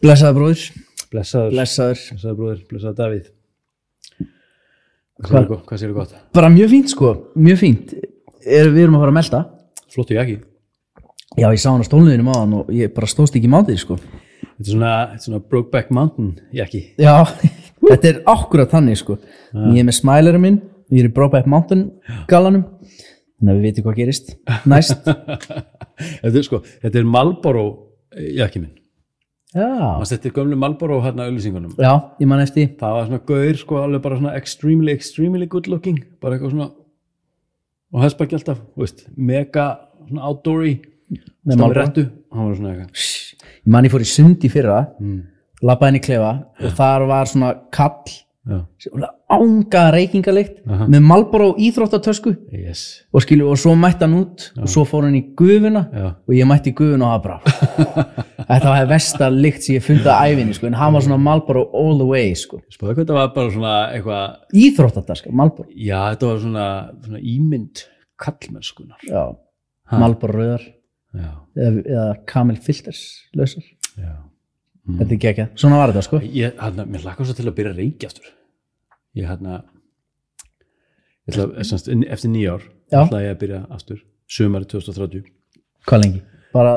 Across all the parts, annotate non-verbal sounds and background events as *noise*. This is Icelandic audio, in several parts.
Blessaður bróður, Blessaður, blessaður. Blessaður bróðir, blessaður Davíð. Hvað Hvað- séu gott? Hvað séu gott? Bara mjög fínt sko, mjög fínt. Er, Við erum að fara að melda Flottu jakki Já, ég sá hann á stólnuðinum á hann og ég bara stóðst ekki mátið sko. Þetta er svona, þetta er svona Brokeback Mountain jakki Já, *laughs* þetta er akkurat þannig sko. Ég er með smælarinn minn, ég er í Brokeback Mountain galanum Þannig að við veitum hvað gerist Næst. *laughs* Þetta er sko, þetta er Marlboro jakki minn Já, þetta er gömlu Marlboro hérna auðlýsingunum já ég man eftir. Það var svona gaur sko, alveg bara svona extremely, extremely good looking. Bara eitthvað svona og bara ekki alltaf, veist, mega svona outdoory Marlboro. rettu, hann var svona eitthvað. Ég man ég fór í sund í fyrra mm. Labbaði inn í klefa og þar var svona kall Já, ánga reykingalikt Aha. með Malboro íþróttatösku. Yes. Og skilu og svo mætti hann út og svo fór hann í gufuna Já. og ég mætti í gufuna og það bara *laughs* þetta var versta lykt sem ég fundið að æfinni sko, en hann var svona Malboro all the way sko. Spáðu hvað þetta var bara svona eitthvað íþróttataska, Malboro Já, þetta var svona, svona ímynd kallmennskunar já. Malboro rauðar. Eða, eða Camel Filters lausar. Já. Þetta er ekki, svona var þetta sko. Ég, hérna, mér lakka svo til að byrja að reykja aftur. Ég hérna eftir nýjár Já. ætla ég að byrja aftur sumari 2030 hvað lengi, bara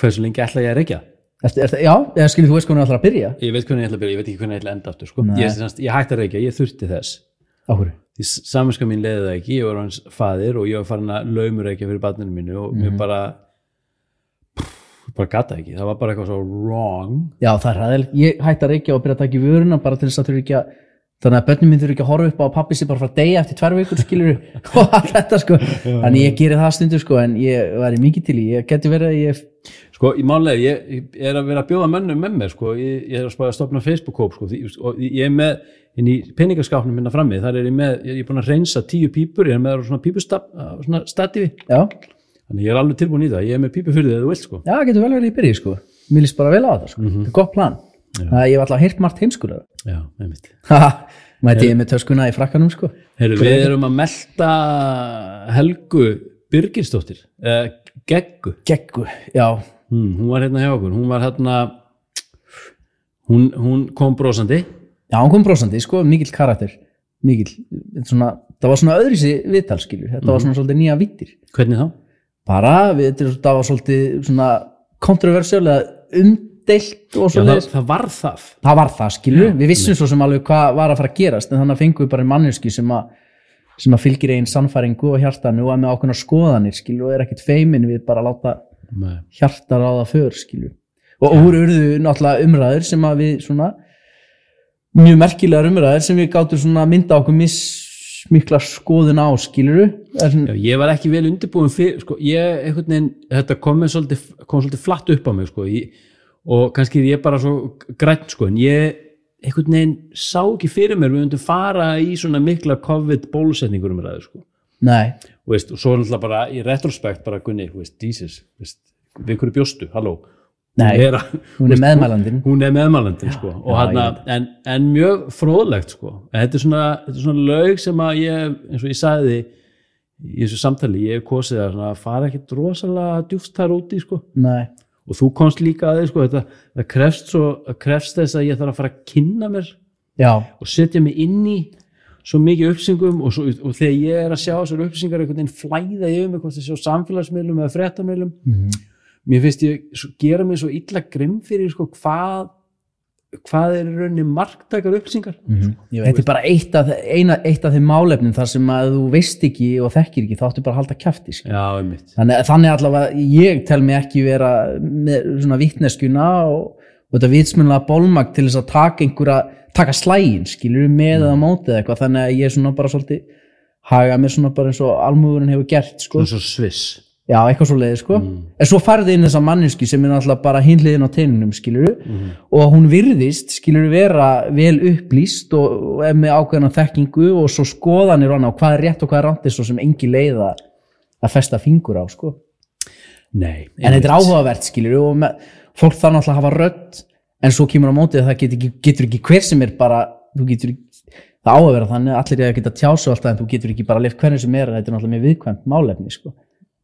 Hversu lengi ætla ég að reykja? eftir, eftir, já, eða skilu þú veist hvernig það ætlar að byrja Ég veit hvernig ég ætla að byrja, ég veit ekki hvernig ég ætla að enda aftur sko. Nei. ég, semst, ég hætti að reykja, ég þurfti þess á hverju, því saminska mín leiði það ekki, ég var hans faðir og ég var farin að laumur reykja fyrir barninu mínu og Mhm. mér bara pff, bara gata ekki, það var bara eitthvað svo wrong já það er ræðileg ég hætti að reykja og byrja að taka í vöruna bara til þess að þurfi ekki að þannig að börnum minn þurfi ekki að horfa upp á pappi sér bara frá degja eftir tvær vikur skilur *laughs* *laughs* og allt þetta sko. Þannig ég geri það stundur sko en ég væri mikið til í, ég geti verið að ég Sko, í málega, ég, ég er að vera að bjóða mönnum með mér, sko, ég, ég er að spara að stopna Facebook-kóp, sko, og ég er með inn í peningaskápnum minna frammi, þar er ég með, ég er búin að reynsa tíu pípur, ég er með svona já, þannig ég er alveg tilbúin í það, ég er með pípu fyrir þið, það ég hef alltaf heyrt margt heimskulega Já, einmitt. mæti ég með töskuna í frakkanum sko? Heru, við erum að melta Helgu Birgirsdóttir, uh, Geggu, geggu, já, hmm, hún var hérna hjá okkur, hún var hérna, hún, hún kom brosandi, já, hann kom brosandi sko, mikill karakter. Mikill, svona, það var svona öðrisi viðtalskilur, þetta var svona svolítið nýja vittir hvernig þá? bara, við, þetta var svolítið svona kontroversiálega umdeilt og Já, svo það, það var það. það var það skilur, við vissum svo sem alveg hvað var að fara að gerast, en þannig að fengum við bara manneski sem að sem að fylgir einn sannfæringu og hjartanu og er með ákveðna skoðanir skilur og er ekkit feimin við bara að láta Nei. hjarta ráða för skilur og úr urðu náttúrulega umræður sem að við svona mjög merkilegar umræður sem við gátum svona mynda okkur mismikla skoðun á skiluru Já, ég var ekki vel undirbúin fyrir, sko, ég, veginn, þetta kom, svolítið, kom svolítið flatt upp á mig, sko, ég, og kannski ég bara svo grænt, sko, en ég, einhvern veginn, sá ekki fyrir mér, við myndum fara í svona mikla COVID-bólusetningur um ræðu, sko, nei, og veist, og svo er náttúrulega bara í retrospekt, bara Gunni, veist, Jesus, veist, við hverju bjóstu, halló, Nei, Hún er, hún er meðmælandin hún er meðmælandin, sko, já, hana, en, en mjög fróðlegt, sko, þetta er svona, þetta er svona lög sem að ég, eins og ég sagði í þessu samtali, ég hef kosið að svona fara ekkit rosalega djúft þar úti, sko, nei, og þú komst líka að þið, sko, þetta, það krefst svo, krefst þess að ég þarf að fara að kynna mér já, og setja mig inn í svo mikið upplýsingum og, svo, og þegar ég er að sjá þessar upplýsingar einhvern veginn flæða yfir mig, hvort það sjá samfélagsmiðlum eða fréttamiðlum, Mhm. mér finnst ég gera mig svo illa grimm fyrir sko, hvað hvað er rauninni marktakar upplýsingar Mhm. þetta er bara eitt af, eina, eitt af þeim málefnin þar sem að þú veist ekki og þekkir ekki, þá áttu bara að halda kjafti skilur. já, einmitt þannig, þannig allavega ég tel mig ekki vera með svona vittneskuna og, og þetta vitsmunlega bólmag til þess að taka einhverja, taka slægin skilur með eða mótið eða eitthvað þannig að ég er svona bara svolítið haga mér svona bara eins og almúðurinn hefur gert sko. svona svo sviss já, eitthvað svo leiði sko en svo farði inn þessa manneski sem er náttúrulega bara hinliðin á teininum skilur og hún virðist skilur vera vel upplýst og, og er með ákveðna þekkingu og svo skoðanir annað og hvað er rétt og hvað er rátt er svo sem engi leiða að festa fingur á sko. Nei, en þetta er áhugavert skilur og með, fólk þarf náttúrulega að hafa rödd en svo kemur á mótið að það getur ekki, getur ekki hver sem er bara þú getur ekki, það á að vera þannig að allir er að geta tjásu alltaf en þú getur ekki bara lift hvernig sem er þetta er náttúrulega mjög viðkvæmt málefni sko.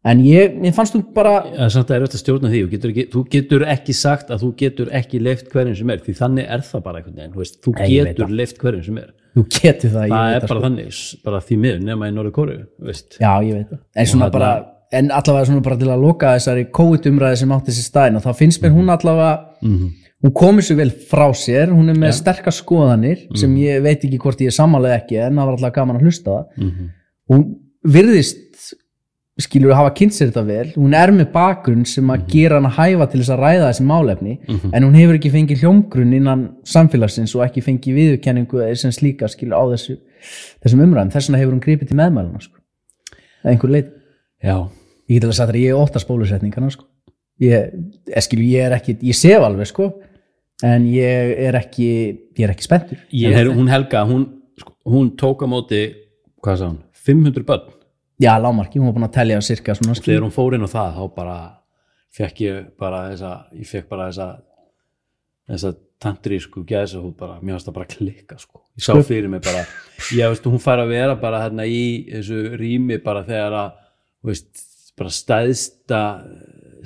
En ég, mér fannst þú bara Það er samt að er að stjórna því, getur, ekki, þú getur ekki sagt að þú getur ekki leift hverjum sem er, því þannig er það bara einhvern veginn, þú veist, þú Nei, ég getur leift hverjum sem er, þú getur það, ég það er bara þannig, s- bara því miður nema í Norður Kóru, Já, ég veit það. En svona bara, en allavega svona bara til að loka þessari COVID-umræði sem átti sér stæðin og þá finnst mér hún allavega, hún komið sér vel frá sér, hún er með sterkar skoðanir sem ég veit ekki hvort ég er sammálega ekki en það var alltaf gaman að hlusta það. Hún virðist, skilur við hafa kynnt sér þetta vel, hún er með bakgrunn sem að gera hann að hæfa til þess að ræða þessi málefni en hún hefur ekki fengið hljómgrunn innan samfélagsins og ekki fengið viðurkenningu eða sem slíka skilur á þessu, þessum umræðum, þess vegna hefur hún gripið til meðmæluna sko. eða einhver leit já, ég get alveg sagt að ég er óttast bólusetningarna sko. ég, ég, skil, ég er ekki ég sef alveg sko en ég er ekki ég er ekki spenntur. Hún Helga, hún, sko, hún tók á móti, hvað sá hún, 500 börn, já, lámarki, hún var búin að telja cirka svona skil þegar hún fór inn á það, þá bara fekk ég bara þessa, ég fekk bara þessa, þessa tantrísku gæsa hún bara, mér fannst það bara klikka sko, ég sá fyrir mig bara, ég veist, hún fær að vera bara hérna í þessu rými bara þegar að, veist, bara stæðsta,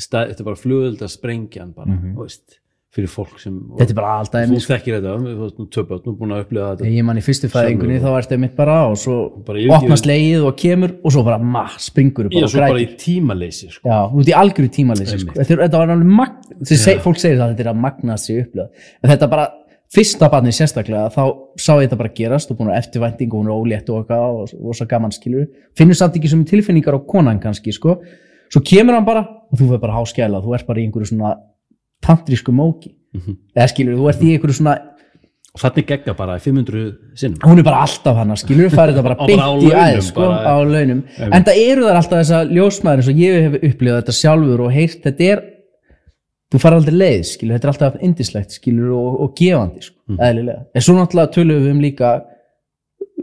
stæð, þetta er bara flugölda sprengjan bara, þú veist, fyrir fólk sem, þetta er bara alltaf þú einnig þekkir þetta, veist, nú töpöld, nú búin að upplifa þetta, ég man í fyrstu fæðingunni þá ertu einmitt bara og svo Bara opnast leið og kemur og svo bara ma, springur já, bara og svo bara í tímaleysi sko. já, út í algjöru tímaleysi sko. þetta, var alveg magn seg, fólk segir það að þetta er að magnast sig upplöð en þetta bara, fyrsta barni sérstaklega þá sá ég þetta bara gerast og búin að eftirvænting og hún er ólétt og eitthvað og, og svo gaman skilur finnur samt ekki sem tilfinningar á konan kannski sko. svo kemur hann bara og þú verður bara háskæla þú ert bara í einhverju svona tantrísku móki. Eða skilur, þú ert í einhverju svona og þannig gegga bara í 500 sinnum. Hún er bara alltaf hana, skilur farið þetta bara *laughs* á í æð sko, bara. á launum, en það eru þar alltaf þessa ljósmaður eins og ég hef upplifað þetta sjálfur og heyrt, þetta er þú farið aldrei leið, skilur, þetta er alltaf indislegt, skilur, og, og gefandi sko, Mm. eðlilega, en svo náttúrulega tölum við um líka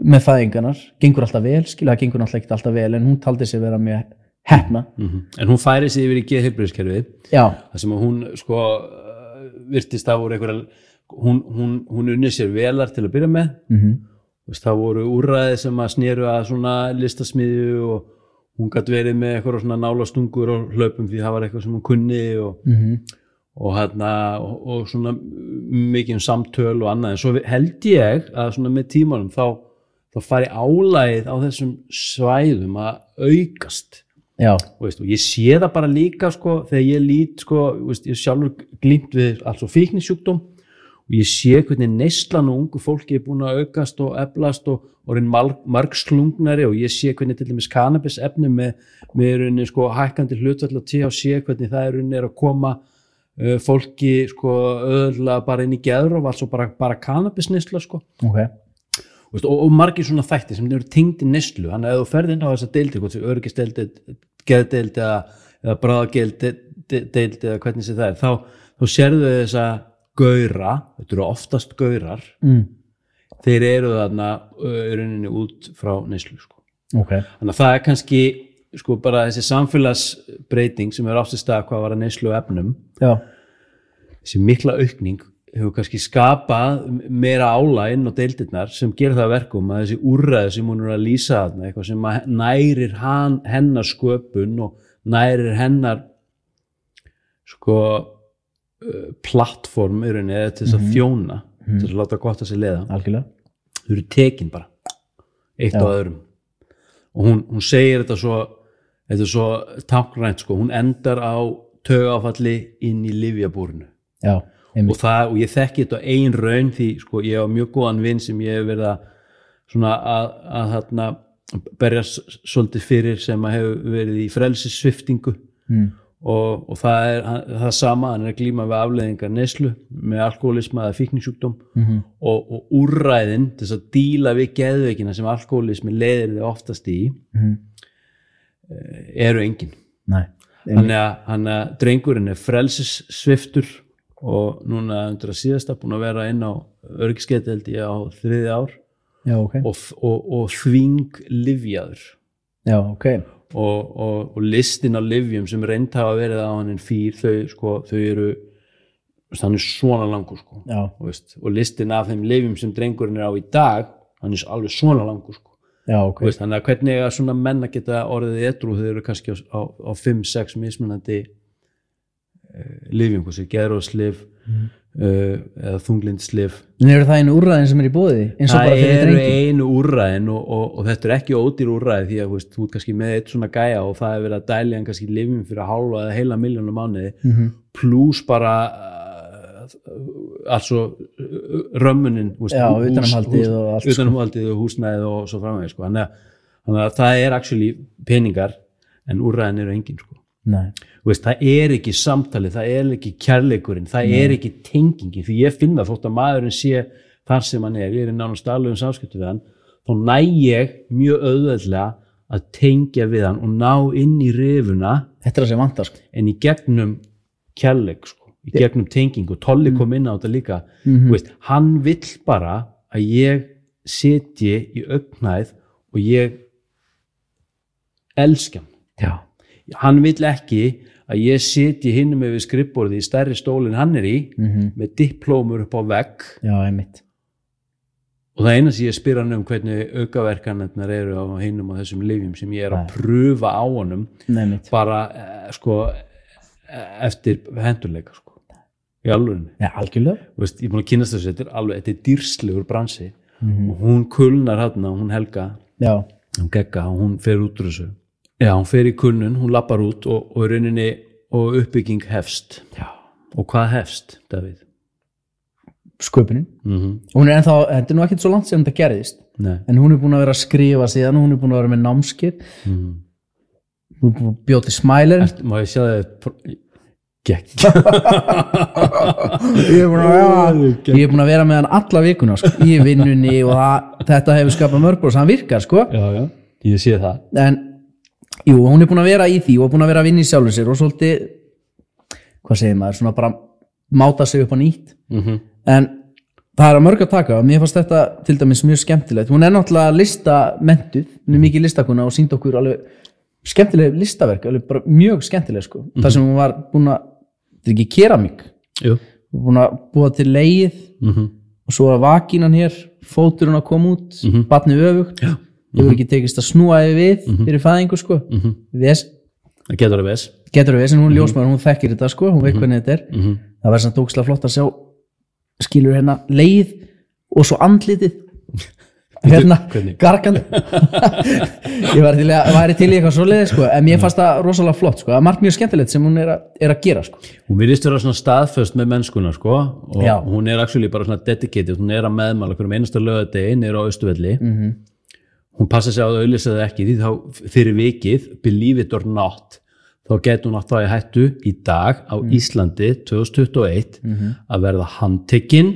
með fæðingarnar, gengur alltaf vel skilur, það gengur náttúrulega ekki alltaf vel en hún taldi sig vera með hefna Mhm. en hún færi sig yfir í geðheilbriðskerfið já, það sem að hún sko uh, virtist það voru einhverja hún, hún, hún unni sér velar til að byrja með. Mm veist, það voru úrræði sem að sneru að svona listasmiðju og hún gæti verið með eitthvað svona nálastungur og hlaupum því það var eitthvað sem hún kunni og, -hmm. og, hérna, og, og svona mikið um samtöl og annað. En svo held ég að svona með tímanum þá, þá fari álægið á þessum svæðum að aukast veist, og ég sé það bara líka sko, þegar ég lít sko, veist, ég sjálfur glýmt við alls og fíknisjúkdóm og ég sé hvernig neyslan og ungu fólki er búin að aukast og eflast og orðin margslungnari og ég sé hvernig til dæmis cannabis efni með, með rauninni sko hækkandi hlutvall og THC hvernig það er rauninni er að koma uh, fólki sko öðla bara inn í geður og alls og bara, bara cannabis neysla sko. Ok. Þú veist, og, og margir svona þætti sem eru tengd í neyslu þannig að ef þú ferð inn á þessa deildi örgisdeildi, geðdeild eða, eða bráðageðdeild eða hvernig sem það er þá, þá sérðu þessa gaura þetta eru oftast gaurar mm. þeir eru þarna í rauninni út frá neyslu sko. ok, þannig að það er kannski sko bara þessi samfélagsbreyting sem er ástist að hvað var að neyslu efnum já, þessi mikla aukning hefur kannski skapað meira álæginn og deildirnar sem gerir það að verkum að þessi úrræði sem hún er að lýsa þarna, eitthvað sem nærir hann, hennar sköpun og nærir hennar sko uh, plattform í rauninni eða til þess að þjóna til þess að láta gott að sér leiða. Algjörlega. Þau eru tekin bara eitt Já. á öðrum. Og hún, hún segir þetta svo þetta er svo táknrænt sko hún endar á tögáfalli inn í livjabúrinu já, og, það, og ég þekki þetta á ein raun því sko ég á mjög góðan vinn sem ég hef verið að að, að þarna berjast svolítið fyrir sem að hefur verið í frelsissviftingu mm. og, og það er það sama, hann er að glíma við afleðingar neslu með alkoholisma eða fíkningsjúkdóm Mhm. og, og úrræðin þess að díla við geðveikina sem alkoholismi leiðir þið oftast í Mhm. eru engin nei, er, hann er, drengurinn er frelsissviftur og núna undir að síðasta búin að vera inn á örgiskeiti held ég á þriði ár. Já, ok. Og, og, og þving livjaður já, ok, og, og, og listin á livjum sem reynd hafa verið á hann en fýr þau, sko, þau eru hann er svona langur sko. veist, og listin af þeim livjum sem drengurinn er á í dag hann er alveg svona langur sko. já, ok. Þú veist, þannig að hvernig að svona menn að geta orðið edru þeir eru kannski á, á, á 5-6 mismunandi lifjum, hvað sér, geðróslif Mhm. uh, eða þunglindslif en eru það einu úrræðin sem er í bóði það eru einu úrræðin og, og, og þetta er ekki ódýr úrræði því að veist, þú ert kannski með eitt svona gæja og það er verið að dælja hann kannski lifjum fyrir hálfa eða heila miljónu mánuði mm. -hmm. pluss bara altså uh, römmunin veist, Já, hús- utanumhaldið hús- og allt, sko. utanumhaldið og húsnæðið og svo framvegis sko. þannig, að, þannig að það er actually peningar en úrræðin eru engin sko. Nei. Veist, það er ekki samtalið, það er ekki kærleikurinn, það er ekki tengingin því ég finna þótt að maðurinn sé þar sem hann er, ég er nánast alvegum samskiptu við hann, þá næ ég mjög auðveldlega að tengja við hann og ná inn í rifuna þetta er það sem vantar sko. en í gegnum kærleik sko, í gegnum tengingu. Tolli kom inn á þetta líka. Þú veist, hann vill bara að ég setji í augnaðið og ég elska hann. Já, hann vill ekki að ég sitji hinnum yfir skrippborði í stærri stólinn hann er í Mhm. með diplómur upp á vegg. Já, einmitt. Og það eina sem ég spyr hann um hvernig aukaverkanirnar eru á hinnum og þessum lifjum sem ég er að pröfa á honum Nei, bara eh, sko eh, eftir hendurleika sko. Í algjörlega. Þú veist, ég er búin að kynast þessu þetta er alveg, þetta er dýrslegur bransi. Mhm. og hún kulnar hann hún Helga, já, hún gegga og hún fer út úr þessu já, hún fer í kunnun, hún lappar út og, og rauninni og uppbygging hefst. Já. og hvað hefst, Davíð? sköpunin. Mm hún er ennþá, þetta er nú ekkert svo langt sem þetta gerðist Nei. en hún er búin að vera að skrifa síðan og hún er búin að vera með námskip mm. hún er búin að bjóti smælir. Má ég sjá það Gekk. *laughs* Ég er búin að vera ég er búin að vera með hann alla vikuna sko, í vinnunni og það, þetta hefur skapað mörgbróðs, hann virkar sko. Já, já, ég sé það. En jú, hún er búin að vera í því og búin að vera að vinna í sjálfur sér og svolítið hvað segir maður, svona bara máta sig upp á nýtt. Mm -hmm. en það er að mörg að taka og mér fannst þetta til dæmis mjög skemmtilegt. Hún er náttúrulega listamentuð hún er mikið listakuna og sínd okkur alveg skemmtileg listaverk, alveg bara mjög skemmtileg sko, þar sem hún var búin að þetta er ekki keramík, hún var búin að búa til leið mm -hmm. og svo var vakinan hér fóturinn að koma út, mm -hmm. batni öfugt. Já hefur ekki tekist að snúa yfir við fyrir fæðingu sko. Mm -hmm. Ves, Það getur að veðs getur við sem hún ljósmaður, hún þekkir þetta sko hún veit hvernig þetta er, mm -hmm. það var samt ókslega flott að sjá skilur hérna leið og svo andlitið. Hérna, gargandi. *laughs* Ég væri til, að, væri til í eitthvað svoleiði sko, en mér fannst það rosalega flott sko, það er margt mjög skemmtilegt sem hún er, að, er að gera sko. Hún virðist vera svona staðföst með mennskuna sko og Já. hún er actually bara svona dedicated. Hún er að meðmæla hverjum einasta lögadegi niður á Östuvelli mm -hmm. Hún passa sig á að auðlýsa það ekki því þá fyrir vikið, believe it or not þá getur hún átt það í hættu í dag á Íslandi 2021 að verða handtekinn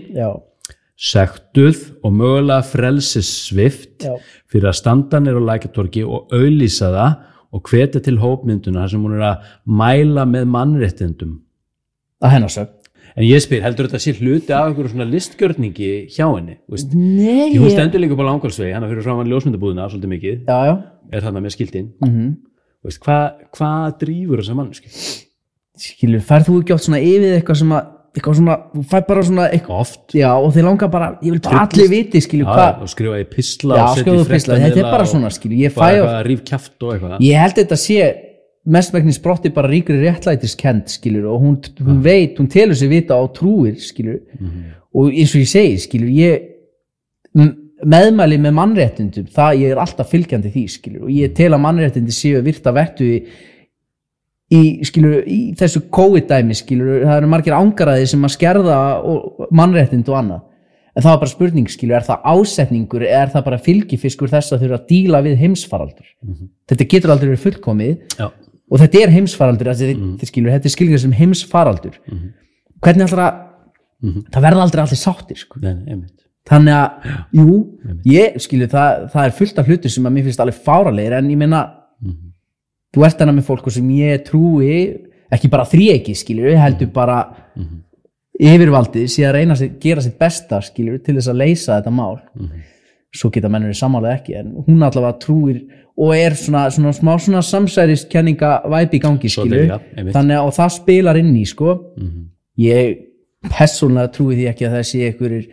sektuð og mögulega frelsissvift Já. fyrir að standa nýr á lækjartorki og auðlýsa það og hvetja til hópmynduna sem hún er að mæla með mannréttindum. Að hennar sög en ég spyr, heldur þetta sé hluti af einhverju svona listgjörningi hjá henni veist? nei, Því hún stendur líka på langálsvegi, hann fyrir framan ljósmyndabúðina svolítið mikið, já, já er þarna með skiltin mm -hmm. veist, hvað hva drífur þessa manneski? skilur, færð þú ekki oft svona yfir eitthvað sem að eitthvað svona, þú fær bara svona eitthvað, Oft, já, og þeir langar bara ég vil bara allir viti, skilur, já, hvað og skrifa í pisla já, og setja í pisla, þetta er bara og svona, skilur, ég fæ eitthvað að og eitthvað ég held þetta sé mestmæknis brotti bara ríkri réttlætiskend skilur og hún, hún veit, hún telur sig vita á trúir skilur og eins og ég segi skilur ég meðmæli með mannréttindum það ég er alltaf fylgjandi því skilur og ég tel að mannréttindi séu virta vettu í, í skilur í þessu COVID-dæmi skilur það eru margir ángaraði sem að skerða og, mannréttind og annað. En það var bara spurning skilur, er það ásetningur er það bara fylgifiskur þess að þurfa að díla við heimsfaraldur? Þetta getur aldrei verið fullkomið. Já, og þetta er heimsfaraldur þessi, þetta, skilur, þetta er skilgjað sem heimsfaraldur. Hvernig allra það verða aldrei allir sáttir sko. nei, þannig að, jú ég, skilur, það, það er fullt af hluti sem að mér finnst alveg fáralegir en ég meina þú ert enna með fólk sem ég trúi ekki bara þríegi, skilur, heldur bara yfirvaldið sé að reyna að gera sitt besta, skilur, til þess að leysa þetta mál svo geta mennur samanlega ekki en hún allavega trúir og er svona, svona smá svona samsærist kenninga væp í gangi já, einmitt. þannig að það spilar inn í sko. Ég persónulega trúi því ekki að það sé einhverjir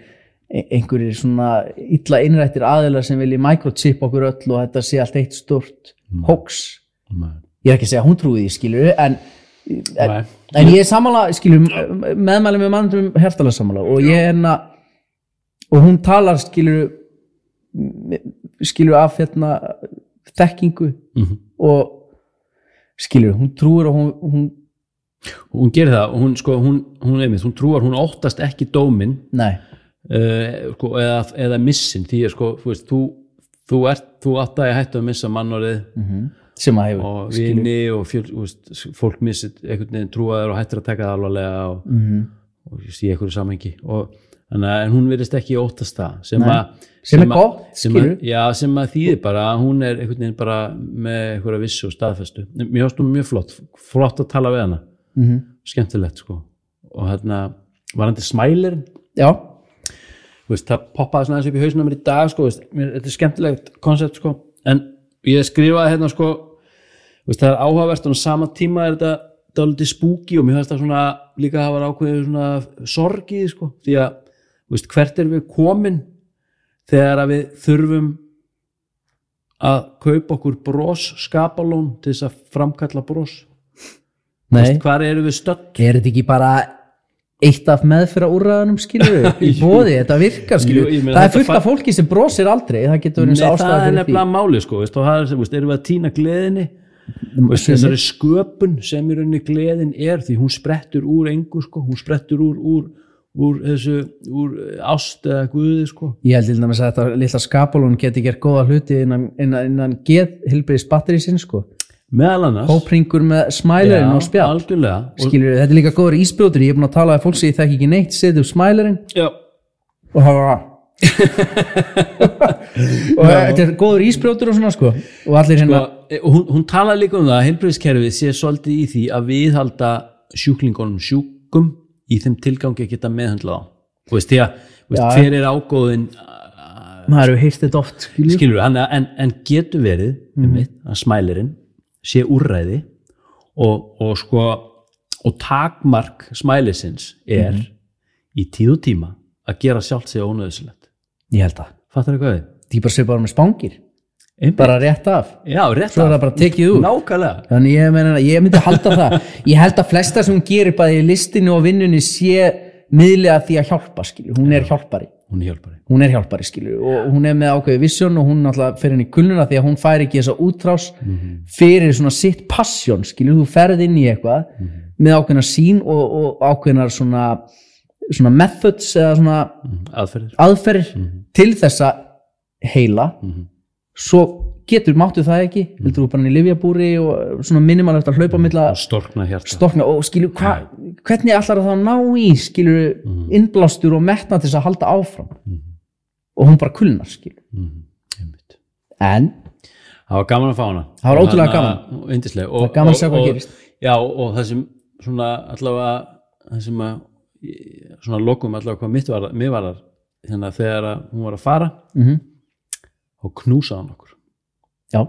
e- einhverjir svona illa innrættir aðilar sem vilji microchip okkur öll og þetta sé allt eitt stort hoax. Ég er ekki að segja hún trúi því skilur en, en, en ég er sammála skilur meðmæli með mannum hertalega sammála og ég er hérna og hún talar skilur skilur af hérna þekkingu Mhm. og skilur, hún trúir og hún, hún hún gerir það og hún, sko, hún, hún, einmitt, hún trúar hún óttast ekki dómin uh, sko, eða, eða missin því að sko, þú veist, þú, þú ert þú átt að hættu að missa mannorið sem að hefur og vini og fjöl, veist, fólk missir einhvern veginn trúaður og hættir að taka það alvarlega og, Mhm. og ég sé einhverju samengi og þannig að en hún virðist ekki óttast það sem Nei. að Sem er gott, sem að, já, sem að þýðir bara að hún er einhvern veginn bara með einhverja vissu og staðfestu. Mér finnst hún mjög flott, flott að tala við hana. Mhm. skemmtilegt sko. Og hérna var hann til smælirinn? Já, veist, það poppaði svona aðeins upp í hausinu á mér í dag sko, veist, mér, þetta er skemmtilegt koncept sko, en ég skrifaði hérna sko, veist, það er áhugavert og á sama tíma er þetta dálítið spúki og mér finnst það svona líka að hafa ákveðið svona sorgið sko, því að, veist, hvert er við komin þegar að við þurfum að kaupa okkur bros skapalón til þess að framkalla bros? Nei. hvar eru við stödd? Er þetta ekki bara eitt af meðfyrir úrraðanum skilur *laughs* í bóði, þetta virkar skilur Jú, það er fullt af fólki sem brosir aldrei það getur verið eins það ástæða er fyrir því. nefnilega máli sko, veist, og það er, veist, erum við að týna gleðinni? Veist, Sumir. þessari sköpun sem í rauninni gleðin er því hún sprettur úr engu sko, hún sprettur úr, úr, úr þessu, úr ást eða guði sko. Ég held til dæmis að þetta litla skapalón geti gert góða hluti innan, innan, innan get hilbriðis batterísinn sko. Meðal annars hópringur með smælerinn og spjall. algjörlega. Og, skilur, þetta er líka góður ísbrjótur ég er búin að tala að fólk sem ég þekki ekki neitt. Setja upp smælerinn já, og hafa *laughs* og þetta er góður ísbrjótur og svona sko. Og allir hérna og, og hún, hún talaði líka um það að heilbreyðskerfið sé svolítið í því að viðhalda sjúklingunum sjúkum í þeim tilgangi að geta meðhandla á þú veist, því að hver er ágóðin maður hefur heyrst þetta oft skilur skilur en, en, en getur verið mm. einmitt, að smælirinn sé úrræði og, og sko og takmark smælisins er í tíð og tíma að gera sjálft sig ónöðusilegt ég held að, fattar þið hvað við? því bara sé bara með spángir Einmitt. bara rétt af. Já, rétt svo er það bara tekið út. Nákvæmlega. Þannig ég, meina, ég myndi halda það. Ég held að flesta sem hún gerir bæði í listinu og vinnunni sé miðlega því að hjálpa skilur, hún er hjálpari. Hún er hjálpari. Hún er hjálpari skilur og hún er með ákveði vision og hún náttúrulega fer inn í kulnuna því að hún fær ekki þessa útrás fyrir svona sitt passion skilur, þú ferð inn í eitthvað með ákveðna sín og, og ákveðnar svona, svona methods eða svona Mhm. aðferðir. aðferðir til þessa heila svo getur máttu það ekki? Heldur þú bara inn í livjabúri og svona minimalegt að hlaupa milla storkna hjarta. Storkna og skilur hva, hvernig ætlar það að ná í skilur innblástur og metna til þess að halda áfram? Og hún bara kulnar Mhm. Einmitt. en? Það var gaman að fá hana. Það var ótrúlega gaman. Það var gaman að og- hvað gerist. já og það sem svona allavega það sem að svona lokum allavega hvað mitt var mér var þannig að þegar hún var að fara mm -hmm. Og knúsa hann okkur. Já,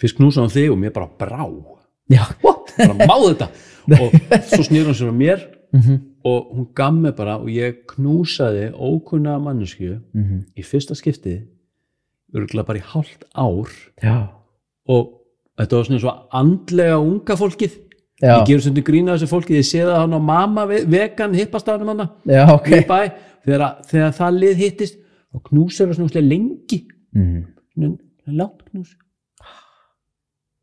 fyrst knúsa hann þig og mér bara brá. Bara má þetta? *laughs* Og svo snýr hann sér á mér mm og hún gaf mig bara og ég knúsaði ókunna mannesku -hmm. í fyrsta skiptið örgulega bara í hálft ár. Já, og þetta var svona svo andlega unga fólkið. Já, ég gerur stundum grína þessu fólkið ég sé það hann á mamma ve- vegan hippastafnum hann já, ok. Í bæ. Þegar, þegar það lið hittist og knúsar það svona lengi. Mm. svona langt knús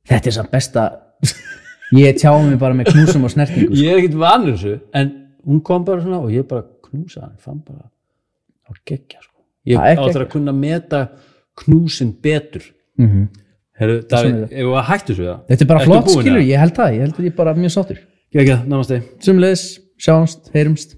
þetta er samt besta ég tjáum mig bara með knúsum og snertingu sko. ég er ekkert vanur þessu en hún kom bara svona og ég bara knúsa hann fann bara á geggja sko. ég Það áttur að kunna meta knúsin betur mm -hmm. Svona Davíð, er það. ef við að hættu svo það þetta er bara flott skilur, ég held það ég held að ég bara mjög sáttur Gekkja, namaste sumleðis, sjáumst, heyrumst